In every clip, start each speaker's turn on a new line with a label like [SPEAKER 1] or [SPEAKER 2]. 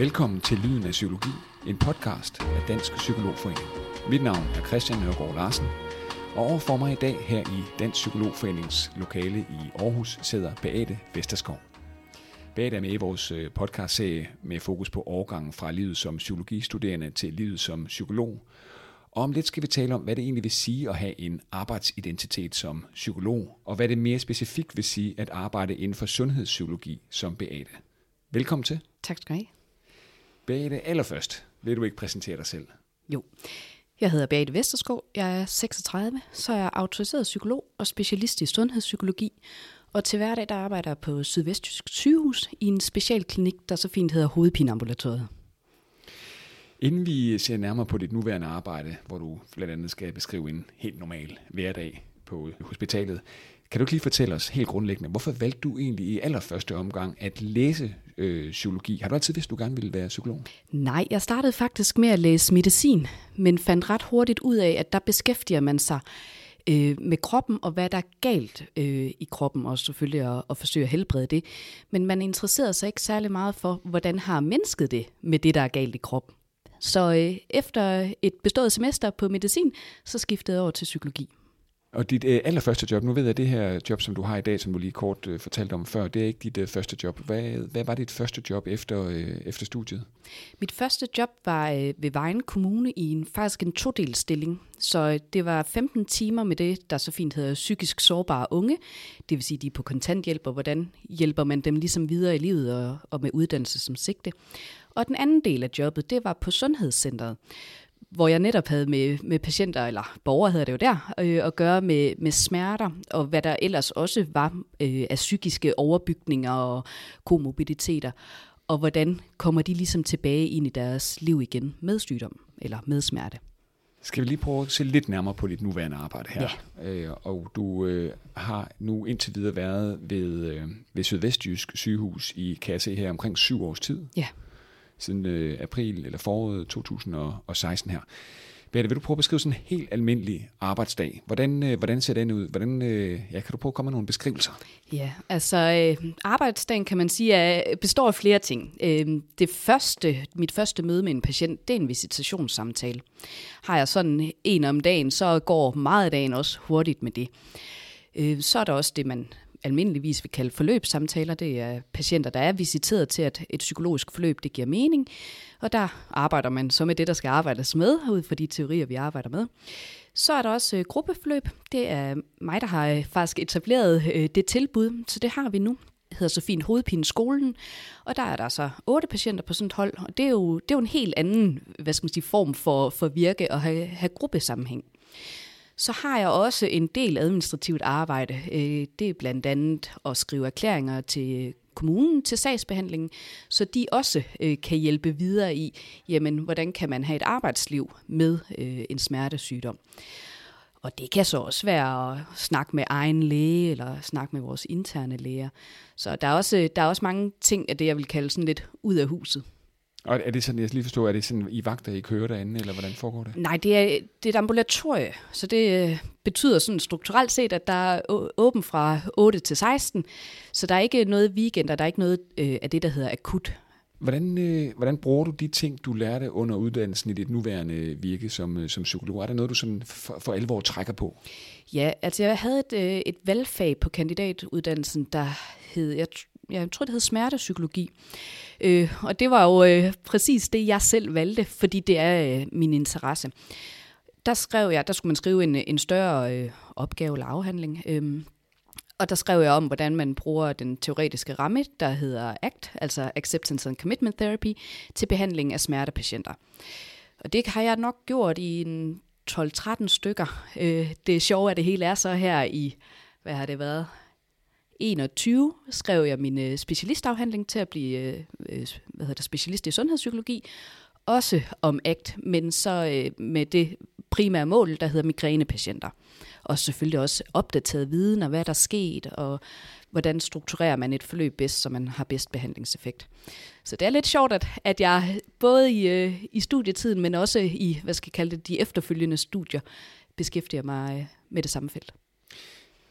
[SPEAKER 1] Velkommen til Lyden af Psykologi, en podcast af Dansk Psykologforening. Mit navn er Christian Nørgaard Larsen, og overfor mig i dag her i Dansk Psykologforenings lokale i Aarhus sidder Beate Vesterskov. Beate er med i vores øh, podcastserie med fokus på overgangen fra livet som psykologistuderende til livet som psykolog. Og om lidt skal vi tale om, hvad det egentlig vil sige at have en arbejdsidentitet som psykolog, og hvad det mere specifikt vil sige at arbejde inden for sundhedspsykologi som Beate. Velkommen til.
[SPEAKER 2] Tak skal du have.
[SPEAKER 1] Beate, allerførst vil du ikke præsentere dig selv?
[SPEAKER 2] Jo. Jeg hedder Beate Vesterskov, jeg er 36, så er jeg autoriseret psykolog og specialist i sundhedspsykologi. Og til hverdag der arbejder jeg på Sydvestjysk sygehus i en specialklinik, der så fint hedder Hovedpineambulatoriet.
[SPEAKER 1] Inden vi ser nærmere på dit nuværende arbejde, hvor du blandt andet skal beskrive en helt normal hverdag på hospitalet, kan du ikke lige fortælle os helt grundlæggende, hvorfor valgte du egentlig i allerførste omgang at læse øh, psykologi? Har du altid vidst, du gerne ville være psykolog?
[SPEAKER 2] Nej, jeg startede faktisk med at læse medicin, men fandt ret hurtigt ud af, at der beskæftiger man sig øh, med kroppen og hvad der er galt øh, i kroppen, og selvfølgelig at, at forsøge at helbrede det. Men man interesserede sig ikke særlig meget for, hvordan har mennesket det med det, der er galt i kroppen. Så øh, efter et bestået semester på medicin, så skiftede jeg over til psykologi.
[SPEAKER 1] Og dit øh, allerførste job, nu ved jeg, at det her job, som du har i dag, som du lige kort øh, fortalte om før, det er ikke dit øh, første job. Hvad, hvad var dit første job efter, øh, efter studiet?
[SPEAKER 2] Mit første job var øh, ved Vejen Kommune i en faktisk en todelsstilling. Så øh, det var 15 timer med det, der så fint hedder psykisk sårbare unge. Det vil sige, de er på kontanthjælp, og hvordan hjælper man dem ligesom videre i livet og, og med uddannelse som sigte. Og den anden del af jobbet, det var på Sundhedscentret, hvor jeg netop havde med, med patienter, eller borgere hedder det jo der, øh, at gøre med, med smerter, og hvad der ellers også var øh, af psykiske overbygninger og komorbiditeter, og hvordan kommer de ligesom tilbage ind i deres liv igen med sygdom eller med smerte.
[SPEAKER 1] Skal vi lige prøve at se lidt nærmere på dit nuværende arbejde her? Ja. Øh, og du øh, har nu indtil videre været ved, øh, ved Sydvestjysk sygehus i Kasse her omkring syv års tid.
[SPEAKER 2] Ja
[SPEAKER 1] siden øh, april eller foråret 2016 her. Beate, vil du prøve at beskrive sådan en helt almindelig arbejdsdag? Hvordan, øh, hvordan ser den ud? Hvordan, øh, ja, kan du prøve at komme med nogle beskrivelser?
[SPEAKER 2] Ja, altså øh, arbejdsdagen kan man sige er, består af flere ting. Øh, det første, mit første møde med en patient, det er en visitationssamtale. Har jeg sådan en om dagen, så går meget af dagen også hurtigt med det. Øh, så er der også det, man almindeligvis vil kalde forløbssamtaler. Det er patienter, der er visiteret til, at et psykologisk forløb det giver mening. Og der arbejder man så med det, der skal arbejdes med, ud fra de teorier, vi arbejder med. Så er der også øh, gruppeforløb. Det er mig, der har øh, faktisk etableret øh, det tilbud, så det har vi nu Det hedder så fint Hovedpine Skolen, og der er der så otte patienter på sådan et hold, og det er jo, det er jo en helt anden hvad skal man sige, form for, for virke og have, have gruppesammenhæng. Så har jeg også en del administrativt arbejde. Øh, det er blandt andet at skrive erklæringer til kommunen til sagsbehandlingen, så de også øh, kan hjælpe videre i, jamen, hvordan kan man have et arbejdsliv med øh, en smertesygdom. Og det kan så også være at snakke med egen læge, eller snakke med vores interne læger. Så der er også, der er også mange ting af det, jeg vil kalde sådan lidt ud af huset.
[SPEAKER 1] Og er det sådan, jeg lige forstår, er det sådan i vagter, I kører derinde, eller hvordan foregår det?
[SPEAKER 2] Nej, det er, det er et ambulatorie, så det øh, betyder sådan strukturelt set, at der er åben fra 8 til 16, så der er ikke noget weekend, og der er ikke noget øh, af det, der hedder akut.
[SPEAKER 1] Hvordan, øh, hvordan bruger du de ting, du lærte under uddannelsen i dit nuværende virke som, øh, som psykolog? Er der noget, du sådan for, for alvor trækker på?
[SPEAKER 2] Ja, altså jeg havde et, øh, et valgfag på kandidatuddannelsen, der hed, jeg, jeg tror det hed smertepsykologi. Øh, og det var jo øh, præcis det, jeg selv valgte, fordi det er øh, min interesse. Der skrev jeg, der skulle man skrive en, en større øh, opgave eller afhandling. Øh, og der skrev jeg om, hvordan man bruger den teoretiske ramme, der hedder ACT, altså Acceptance and Commitment Therapy, til behandling af smertepatienter. Og det har jeg nok gjort i en 12-13 stykker. Øh, det sjove af det hele er så her i, hvad har det været, 21 skrev jeg min øh, specialistafhandling til at blive øh, øh hvad hedder det, specialist i sundhedspsykologi, også om ACT, men så øh, med det primære mål, der hedder migrænepatienter. Og selvfølgelig også opdateret viden og hvad der er sket, og hvordan strukturerer man et forløb bedst, så man har bedst behandlingseffekt. Så det er lidt sjovt, at, at jeg både i, øh, i studietiden, men også i, hvad skal jeg kalde det, de efterfølgende studier, beskæftiger mig med det samme felt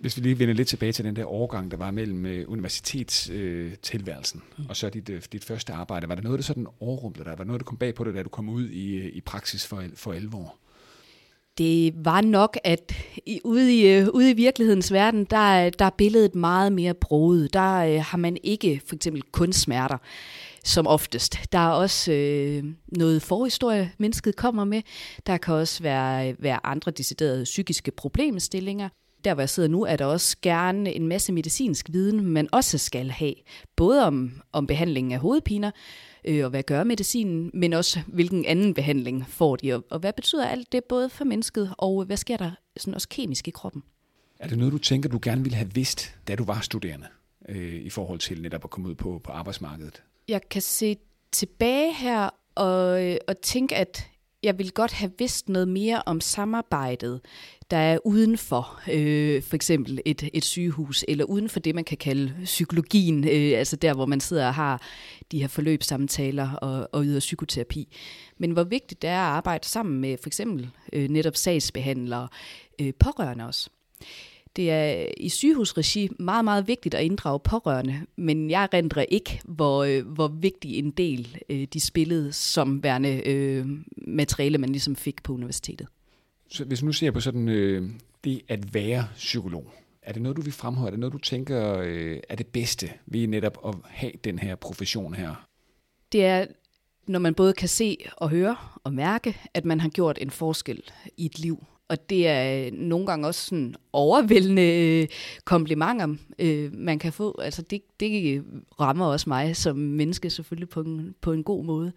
[SPEAKER 1] hvis vi lige vender lidt tilbage til den der overgang, der var mellem øh, universitetstilværelsen øh, mm. og så dit, øh, dit første arbejde, var der noget, der sådan overrumplede dig? Var der noget, der kom bag på dig, da du kom ud i, øh, i praksis for, for 11 år?
[SPEAKER 2] Det var nok, at i, ude, i, ude i virkelighedens verden, der, der er billedet meget mere broet. Der øh, har man ikke for eksempel kun smerter som oftest. Der er også øh, noget forhistorie, mennesket kommer med. Der kan også være, være andre deciderede psykiske problemstillinger. Der, hvor jeg sidder nu, er der også gerne en masse medicinsk viden, man også skal have. Både om, om behandlingen af hovedpiner, øh, og hvad gør medicinen, men også hvilken anden behandling får de, og, og hvad betyder alt det både for mennesket, og hvad sker der sådan også kemisk i kroppen?
[SPEAKER 1] Er det noget, du tænker, du gerne ville have vidst, da du var studerende, øh, i forhold til netop at komme ud på, på arbejdsmarkedet?
[SPEAKER 2] Jeg kan se tilbage her og, øh, og tænke, at jeg vil godt have vidst noget mere om samarbejdet, der er uden for øh, for eksempel et, et sygehus, eller uden for det, man kan kalde psykologien, øh, altså der, hvor man sidder og har de her forløbssamtaler og, og yder psykoterapi. Men hvor vigtigt det er at arbejde sammen med for eksempel øh, netop sagsbehandlere, øh, pårørende også. Det er i sygehusregi meget, meget vigtigt at inddrage pårørende, men jeg rendrer ikke, hvor, øh, hvor vigtig en del øh, de spillede som værende øh, materiale, man ligesom fik på universitetet.
[SPEAKER 1] Så hvis nu ser på sådan øh, det at være psykolog, er det noget, du vil fremhæve? Er det noget, du tænker øh, er det bedste ved netop at have den her profession her?
[SPEAKER 2] Det er, når man både kan se og høre og mærke, at man har gjort en forskel i et liv. Og det er øh, nogle gange også sådan overvældende øh, komplimenter, øh, man kan få. Altså det, det rammer også mig som menneske selvfølgelig på en, på en god måde.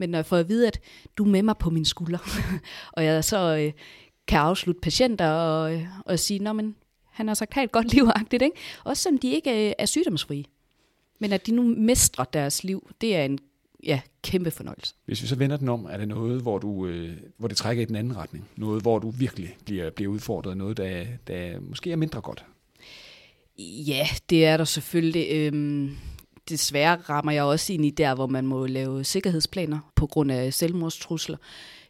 [SPEAKER 2] Men når jeg får at vide, at du er med mig på min skulder, og jeg så øh, kan afslutte patienter og, og sige, at han har sagt, have et godt liv, ikke? Også selvom de ikke øh, er sygdomsfrie. Men at de nu mestrer deres liv, det er en ja, kæmpe fornøjelse.
[SPEAKER 1] Hvis vi så vender den om, er det noget, hvor, du, øh, hvor det trækker i den anden retning? Noget, hvor du virkelig bliver, bliver udfordret? Noget, der, der måske er mindre godt?
[SPEAKER 2] Ja, det er der selvfølgelig. Øhm, desværre rammer jeg også ind i der, hvor man må lave sikkerhedsplaner på grund af selvmordstrusler.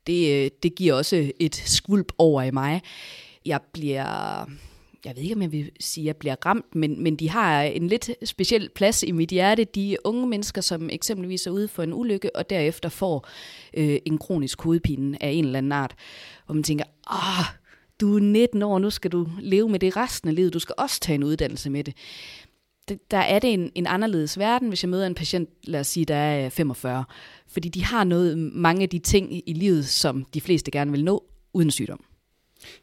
[SPEAKER 2] Det, øh, det giver også et skvulp over i mig. Jeg bliver jeg ved ikke, om jeg vil sige, at jeg bliver ramt, men, men de har en lidt speciel plads i mit hjerte. De unge mennesker, som eksempelvis er ude for en ulykke, og derefter får øh, en kronisk hovedpine af en eller anden art. hvor man tænker, ah, du er 19 år, nu skal du leve med det resten af livet. Du skal også tage en uddannelse med det. Der er det en, en anderledes verden, hvis jeg møder en patient, lad os sige, der er øh, 45. Fordi de har noget, mange af de ting i livet, som de fleste gerne vil nå, uden sygdom.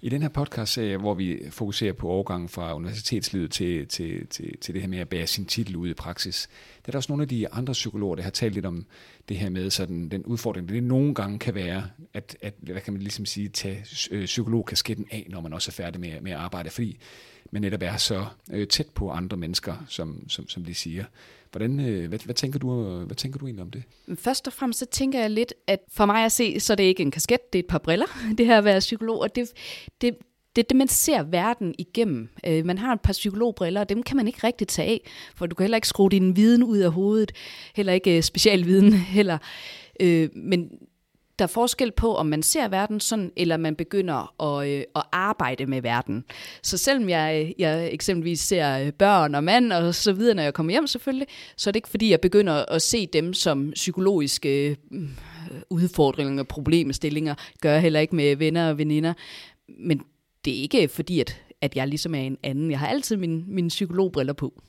[SPEAKER 1] I den her podcast, hvor vi fokuserer på overgangen fra universitetslivet til, til, til, til det her med at bære sin titel ud i praksis, der er der også nogle af de andre psykologer, der har talt lidt om det her med sådan, den udfordring, det nogle gange kan være, at, at hvad kan man ligesom sige, tage øh, psykologkasketten af, når man også er færdig med, med at arbejde, fordi men netop er så øh, tæt på andre mennesker, som, som, som de siger. Hvordan, øh, hvad, hvad, tænker du, øh, hvad tænker du egentlig om det?
[SPEAKER 2] Først og fremmest så tænker jeg lidt, at for mig at se, så er det ikke en kasket, det er et par briller, det her at være psykolog, og det, det, det er det, man ser verden igennem. Øh, man har et par psykologbriller, og dem kan man ikke rigtig tage af, for du kan heller ikke skrue din viden ud af hovedet, heller ikke øh, specialviden heller. Øh, men der er forskel på, om man ser verden sådan, eller man begynder at, øh, at arbejde med verden. Så selvom jeg, jeg eksempelvis ser øh, børn og mand og så videre, når jeg kommer hjem selvfølgelig, så er det ikke fordi, jeg begynder at se dem som psykologiske øh, udfordringer og problemstillinger. Gør jeg heller ikke med venner og veninder. Men det er ikke fordi, at, at jeg ligesom er en anden. Jeg har altid min, min psykologbriller på.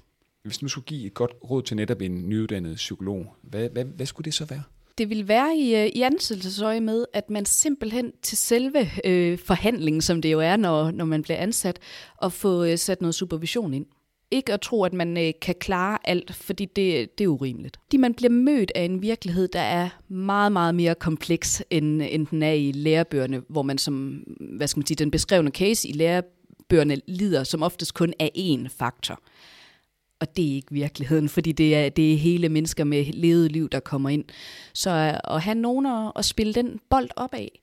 [SPEAKER 1] Hvis du skulle give et godt råd til netop en nyuddannet psykolog, hvad, hvad, hvad skulle det så være?
[SPEAKER 2] Det vil være i, øh, i ansættelsesøje med, at man simpelthen til selve øh, forhandlingen, som det jo er, når, når man bliver ansat, og få øh, sat noget supervision ind. Ikke at tro, at man øh, kan klare alt, fordi det, det er urimeligt. Fordi man bliver mødt af en virkelighed, der er meget, meget mere kompleks, end, end den er i lærebøgerne, hvor man som, hvad skal man sige, den beskrevne case i lærebøgerne lider som oftest kun af én faktor. Og det er ikke virkeligheden, fordi det er, det er hele mennesker med levet liv, der kommer ind. Så at have nogen at, at spille den bold op af.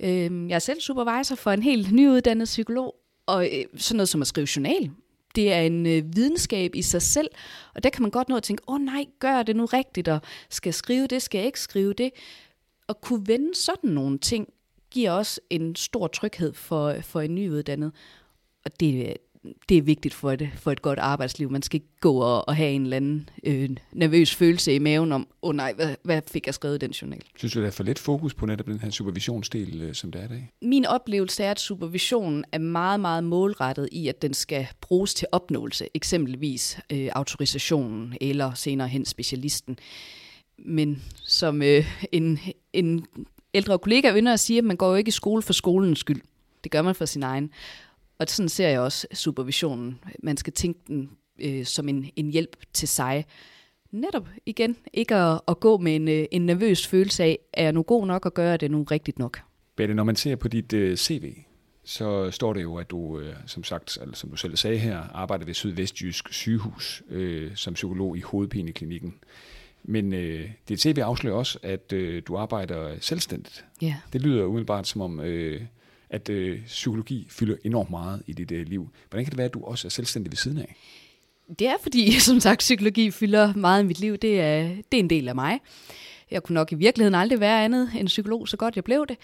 [SPEAKER 2] Øh, jeg er selv supervisor for en helt nyuddannet psykolog, og øh, sådan noget som at skrive journal, det er en øh, videnskab i sig selv, og der kan man godt nå at tænke, åh oh, nej, gør det nu rigtigt, og skal jeg skrive det, skal jeg ikke skrive det. At kunne vende sådan nogle ting, giver også en stor tryghed for, for en nyuddannet. Og det, det er vigtigt for et, for et godt arbejdsliv. Man skal ikke gå og, og have en eller anden øh, nervøs følelse i maven om, åh oh nej, hvad, hvad fik jeg skrevet i den journal?
[SPEAKER 1] Synes du, der er for lidt fokus på netop den her supervisionsdel, øh, som det er i dag?
[SPEAKER 2] Min oplevelse er, at supervisionen er meget, meget målrettet i, at den skal bruges til opnåelse, eksempelvis øh, autorisationen eller senere hen specialisten. Men som øh, en, en ældre kollega ynder at sige, at man går jo ikke i skole for skolens skyld. Det gør man for sin egen. Og sådan ser jeg også supervisionen. Man skal tænke den øh, som en, en hjælp til sig. Netop igen, ikke at, at gå med en, øh, en nervøs følelse af, er jeg nu god nok at gøre det nu rigtigt nok?
[SPEAKER 1] Bette, når man ser på dit øh, CV, så står det jo, at du, øh, som sagt, eller som du selv sagde her, arbejder ved Sydvestjysk sygehus øh, som psykolog i hovedpineklinikken. Men øh, dit CV afslører også, at øh, du arbejder selvstændigt.
[SPEAKER 2] Ja.
[SPEAKER 1] Det lyder umiddelbart som om, øh, at øh, psykologi fylder enormt meget i dit øh, liv. Hvordan kan det være, at du også er selvstændig ved siden af?
[SPEAKER 2] Det er fordi, som sagt, psykologi fylder meget i mit liv. Det er, det er en del af mig. Jeg kunne nok i virkeligheden aldrig være andet end psykolog, så godt jeg blev det.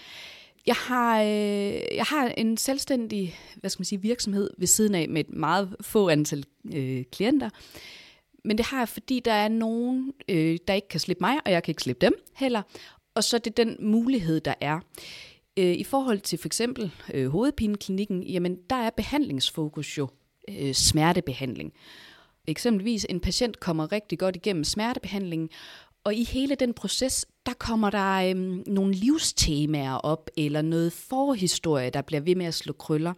[SPEAKER 2] Jeg har, øh, jeg har en selvstændig hvad skal man sige, virksomhed ved siden af med et meget få antal øh, klienter. Men det har jeg, fordi der er nogen, øh, der ikke kan slippe mig, og jeg kan ikke slippe dem heller. Og så er det den mulighed, der er. Øh, Øh, I forhold til for eksempel øh, hovedpineklinikken, jamen der er behandlingsfokus jo øh, smertebehandling. Eksempelvis en patient kommer rigtig godt igennem smertebehandlingen, og i hele den proces, der kommer der øhm, nogle livstemaer op, eller noget forhistorie, der bliver ved med at slå krøller.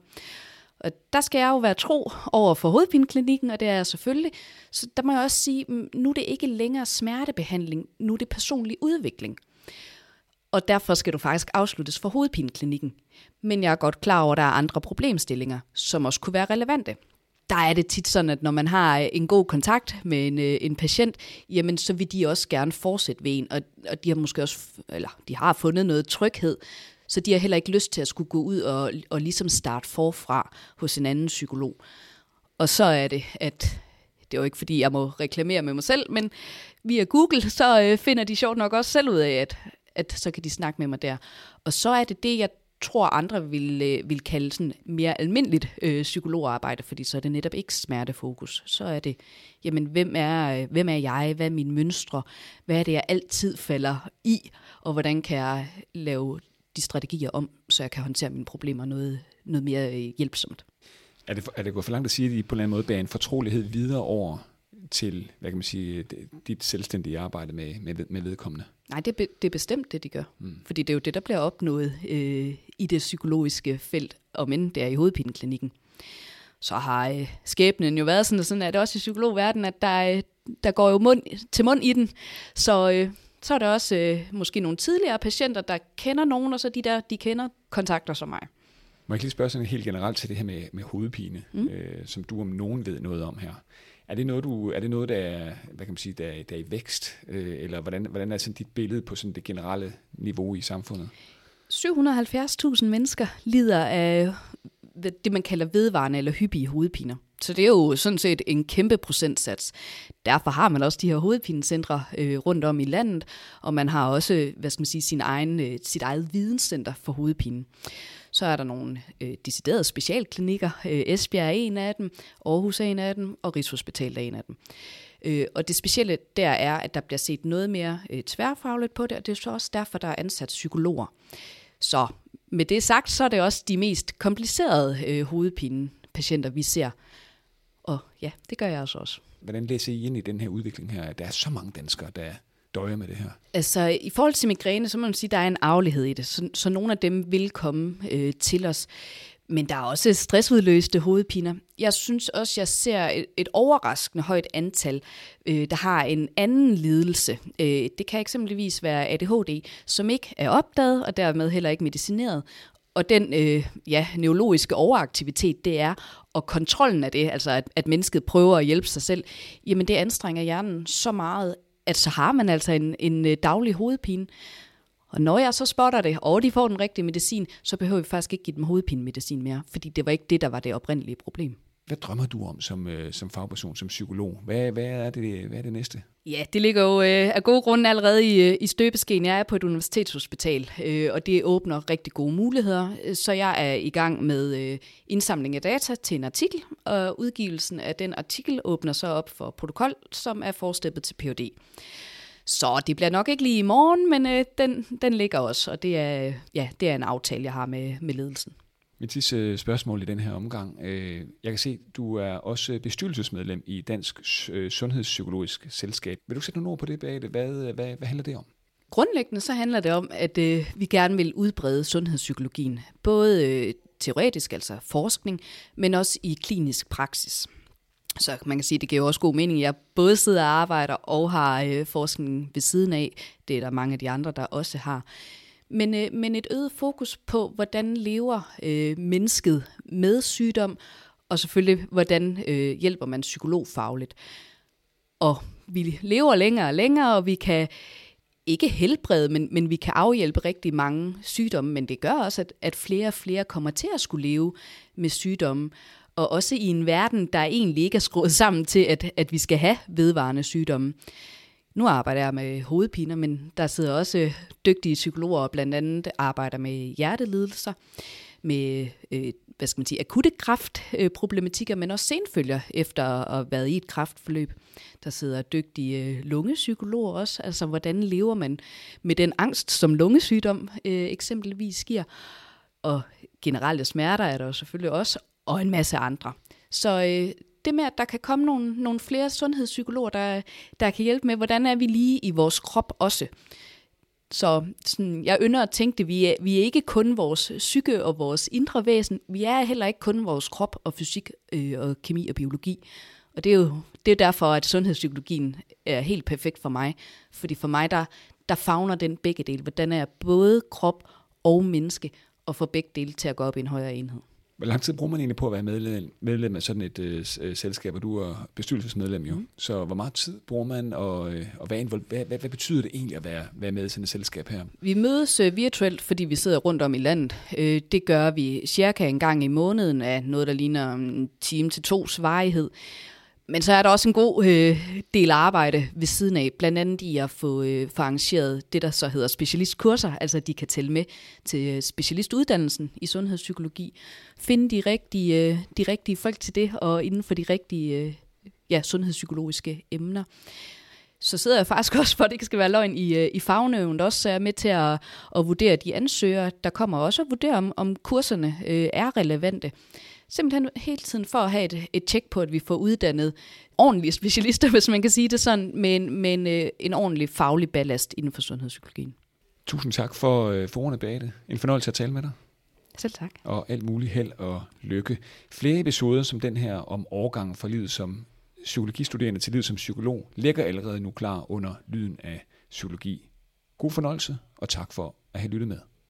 [SPEAKER 2] Og der skal jeg jo være tro over for hovedpineklinikken, og det er jeg selvfølgelig. Så der må jeg også sige, mm, nu er det ikke længere smertebehandling, nu er det personlig udvikling. Og derfor skal du faktisk afsluttes for hovedpineklinikken. Men jeg er godt klar over, at der er andre problemstillinger, som også kunne være relevante der er det tit sådan, at når man har øh, en god kontakt med en, øh, en patient, jamen så vil de også gerne fortsætte ved en, og, og de har måske også, eller de har fundet noget tryghed, så de har heller ikke lyst til at skulle gå ud og, og ligesom starte forfra hos en anden psykolog. Og så er det, at det er jo ikke fordi, jeg må reklamere med mig selv, men via Google, så øh, finder de sjovt nok også selv ud af, at, at så kan de snakke med mig der. Og så er det det, jeg tror andre vil, øh, vil kalde sådan mere almindeligt øh, psykologarbejde, fordi så er det netop ikke smertefokus. Så er det, jamen hvem er, øh, hvem er jeg, hvad er mine mønstre, hvad er det, jeg altid falder i, og hvordan kan jeg lave de strategier om, så jeg kan håndtere mine problemer noget, noget mere øh, hjælpsomt.
[SPEAKER 1] Er det, er det gået for langt at sige, at I på en eller anden måde bærer en fortrolighed videre over til, hvad kan man sige, dit selvstændige arbejde med, med, med vedkommende?
[SPEAKER 2] Nej, det, er, det er bestemt det, de gør. Mm. Fordi det er jo det, der bliver opnået øh, i det psykologiske felt, om end det er i hovedpineklinikken. Så har øh, skæbnen jo været sådan, og sådan er det også i psykologverdenen, at der, øh, der går jo mund til mund i den. Så, øh, så er der også øh, måske nogle tidligere patienter, der kender nogen, og så de der, de kender, kontakter som mig.
[SPEAKER 1] Må jeg lige spørge sådan helt generelt til det her med, med hovedpine, mm. øh, som du om nogen ved noget om her. Er det noget, du, er det noget der, er, hvad kan man sige, der, er, der er i vækst? Øh, eller hvordan, hvordan er sådan dit billede på sådan det generelle niveau i samfundet?
[SPEAKER 2] 770.000 mennesker lider af det, man kalder vedvarende eller hyppige hovedpiner. Så det er jo sådan set en kæmpe procentsats. Derfor har man også de her hovedpinecentre øh, rundt om i landet, og man har også, hvad skal man sige, sin egen, øh, sit eget videnscenter for hovedpine. Så er der nogle øh, deciderede specialklinikker. Øh, Esbjerg er en af dem, Aarhus er en af dem, og Rigshospitalet er en af dem. Øh, og det specielle der er, at der bliver set noget mere øh, tværfagligt på det, og det er så også derfor, der er ansat psykologer. Så med det sagt, så er det også de mest komplicerede øh, hovedpinepatienter, vi ser. Og ja, det gør jeg altså også.
[SPEAKER 1] Hvordan læser I ind i den her udvikling her, at der er så mange danskere, der døje med det her?
[SPEAKER 2] Altså, i forhold til migræne, så må man sige, at der er en aflighed i det. Så, så nogle af dem vil komme øh, til os. Men der er også stressudløste hovedpiner. Jeg synes også, jeg ser et, et overraskende højt antal, øh, der har en anden lidelse. Øh, det kan eksempelvis være ADHD, som ikke er opdaget og dermed heller ikke medicineret. Og den øh, ja, neurologiske overaktivitet, det er, og kontrollen af det, altså at, at mennesket prøver at hjælpe sig selv, jamen det anstrenger hjernen så meget, at så har man altså en, en øh, daglig hovedpine. Og når jeg så spotter det, og de får den rigtige medicin, så behøver vi faktisk ikke give dem hovedpinemedicin mere, fordi det var ikke det, der var det oprindelige problem
[SPEAKER 1] hvad drømmer du om som, øh, som fagperson, som psykolog? Hvad, hvad, er det, hvad er det næste?
[SPEAKER 2] Ja, det ligger jo øh, af gode grunde allerede i, øh, i støbeskeen. Jeg er på et universitetshospital, øh, og det åbner rigtig gode muligheder. Øh, så jeg er i gang med øh, indsamling af data til en artikel, og udgivelsen af den artikel åbner så op for protokol, som er forsteppet til PhD. Så det bliver nok ikke lige i morgen, men øh, den, den ligger også, og det er, ja, det er en aftale, jeg har med, med ledelsen.
[SPEAKER 1] Mit sidste øh, spørgsmål i den her omgang. Øh, jeg kan se, at du er også øh, bestyrelsesmedlem i Dansk Sundhedspsykologisk Selskab. Vil du sætte nogle ord på det Beate? Hvad, hvad, hvad handler det om?
[SPEAKER 2] Grundlæggende så handler det om, at øh, vi gerne vil udbrede sundhedspsykologien. Både øh, teoretisk, altså forskning, men også i klinisk praksis. Så man kan sige, at det giver også god mening. Jeg både sidder og arbejder og har øh, forskning ved siden af. Det er der mange af de andre, der også har. Men, øh, men et øget fokus på, hvordan lever øh, mennesket med sygdom, og selvfølgelig, hvordan øh, hjælper man psykologfagligt. Og vi lever længere og længere, og vi kan ikke helbrede, men, men vi kan afhjælpe rigtig mange sygdomme, men det gør også, at, at flere og flere kommer til at skulle leve med sygdomme og også i en verden, der egentlig ikke er skruet sammen til, at, at vi skal have vedvarende sygdomme. Nu arbejder jeg med hovedpiner, men der sidder også øh, dygtige psykologer, og blandt andet arbejder med hjertelidelser, med øh, hvad skal man sige, akutte kraftproblematikker, men også senfølger efter at have været i et kraftforløb. Der sidder dygtige øh, lungepsykologer også, altså hvordan lever man med den angst, som lungesygdom øh, eksempelvis giver. Og generelle smerter er der jo selvfølgelig også, og en masse andre. Så øh, det med, at der kan komme nogle, nogle flere sundhedspsykologer, der, der kan hjælpe med, hvordan er vi lige i vores krop også. Så sådan, jeg ynder at tænke det, vi er, vi er ikke kun vores psyke og vores indre væsen, vi er heller ikke kun vores krop og fysik øh, og kemi og biologi. Og det er jo det er derfor, at sundhedspsykologien er helt perfekt for mig. Fordi for mig, der, der fagner den begge dele. Hvordan er både krop og menneske, og får begge dele til at gå op i en højere enhed.
[SPEAKER 1] Hvor lang tid bruger man egentlig på at være medlem, medlem af sådan et øh, øh, selskab, og du er bestyrelsesmedlem jo. Mm. Så hvor meget tid bruger man, og, øh, og hvad, hvad, hvad, hvad betyder det egentlig at være, være med i sådan et selskab her?
[SPEAKER 2] Vi mødes øh, virtuelt, fordi vi sidder rundt om i landet. Øh, det gør vi cirka en gang i måneden af noget, der ligner en time til tos varighed. Men så er der også en god øh, del arbejde ved siden af, blandt andet i at få, øh, få arrangeret det, der så hedder specialistkurser, altså de kan tælle med til øh, specialistuddannelsen i sundhedspsykologi. Finde de rigtige, øh, de rigtige folk til det, og inden for de rigtige øh, ja, sundhedspsykologiske emner. Så sidder jeg faktisk også, for at det ikke skal være løgn, i, øh, i fagnøven, der også er med til at, at vurdere de ansøgere. Der kommer også at vurdere, om, om kurserne øh, er relevante. Simpelthen hele tiden for at have et, et tjek på, at vi får uddannet ordentlige specialister, hvis man kan sige det sådan, med en, med en, øh, en ordentlig faglig ballast inden for sundhedspsykologien.
[SPEAKER 1] Tusind tak for, øh, for ordene det. En fornøjelse at tale med dig.
[SPEAKER 2] Selv tak.
[SPEAKER 1] Og alt muligt held og lykke. Flere episoder som den her om overgangen fra livet som psykologistuderende til livet som psykolog ligger allerede nu klar under lyden af psykologi. God fornøjelse, og tak for at have lyttet med.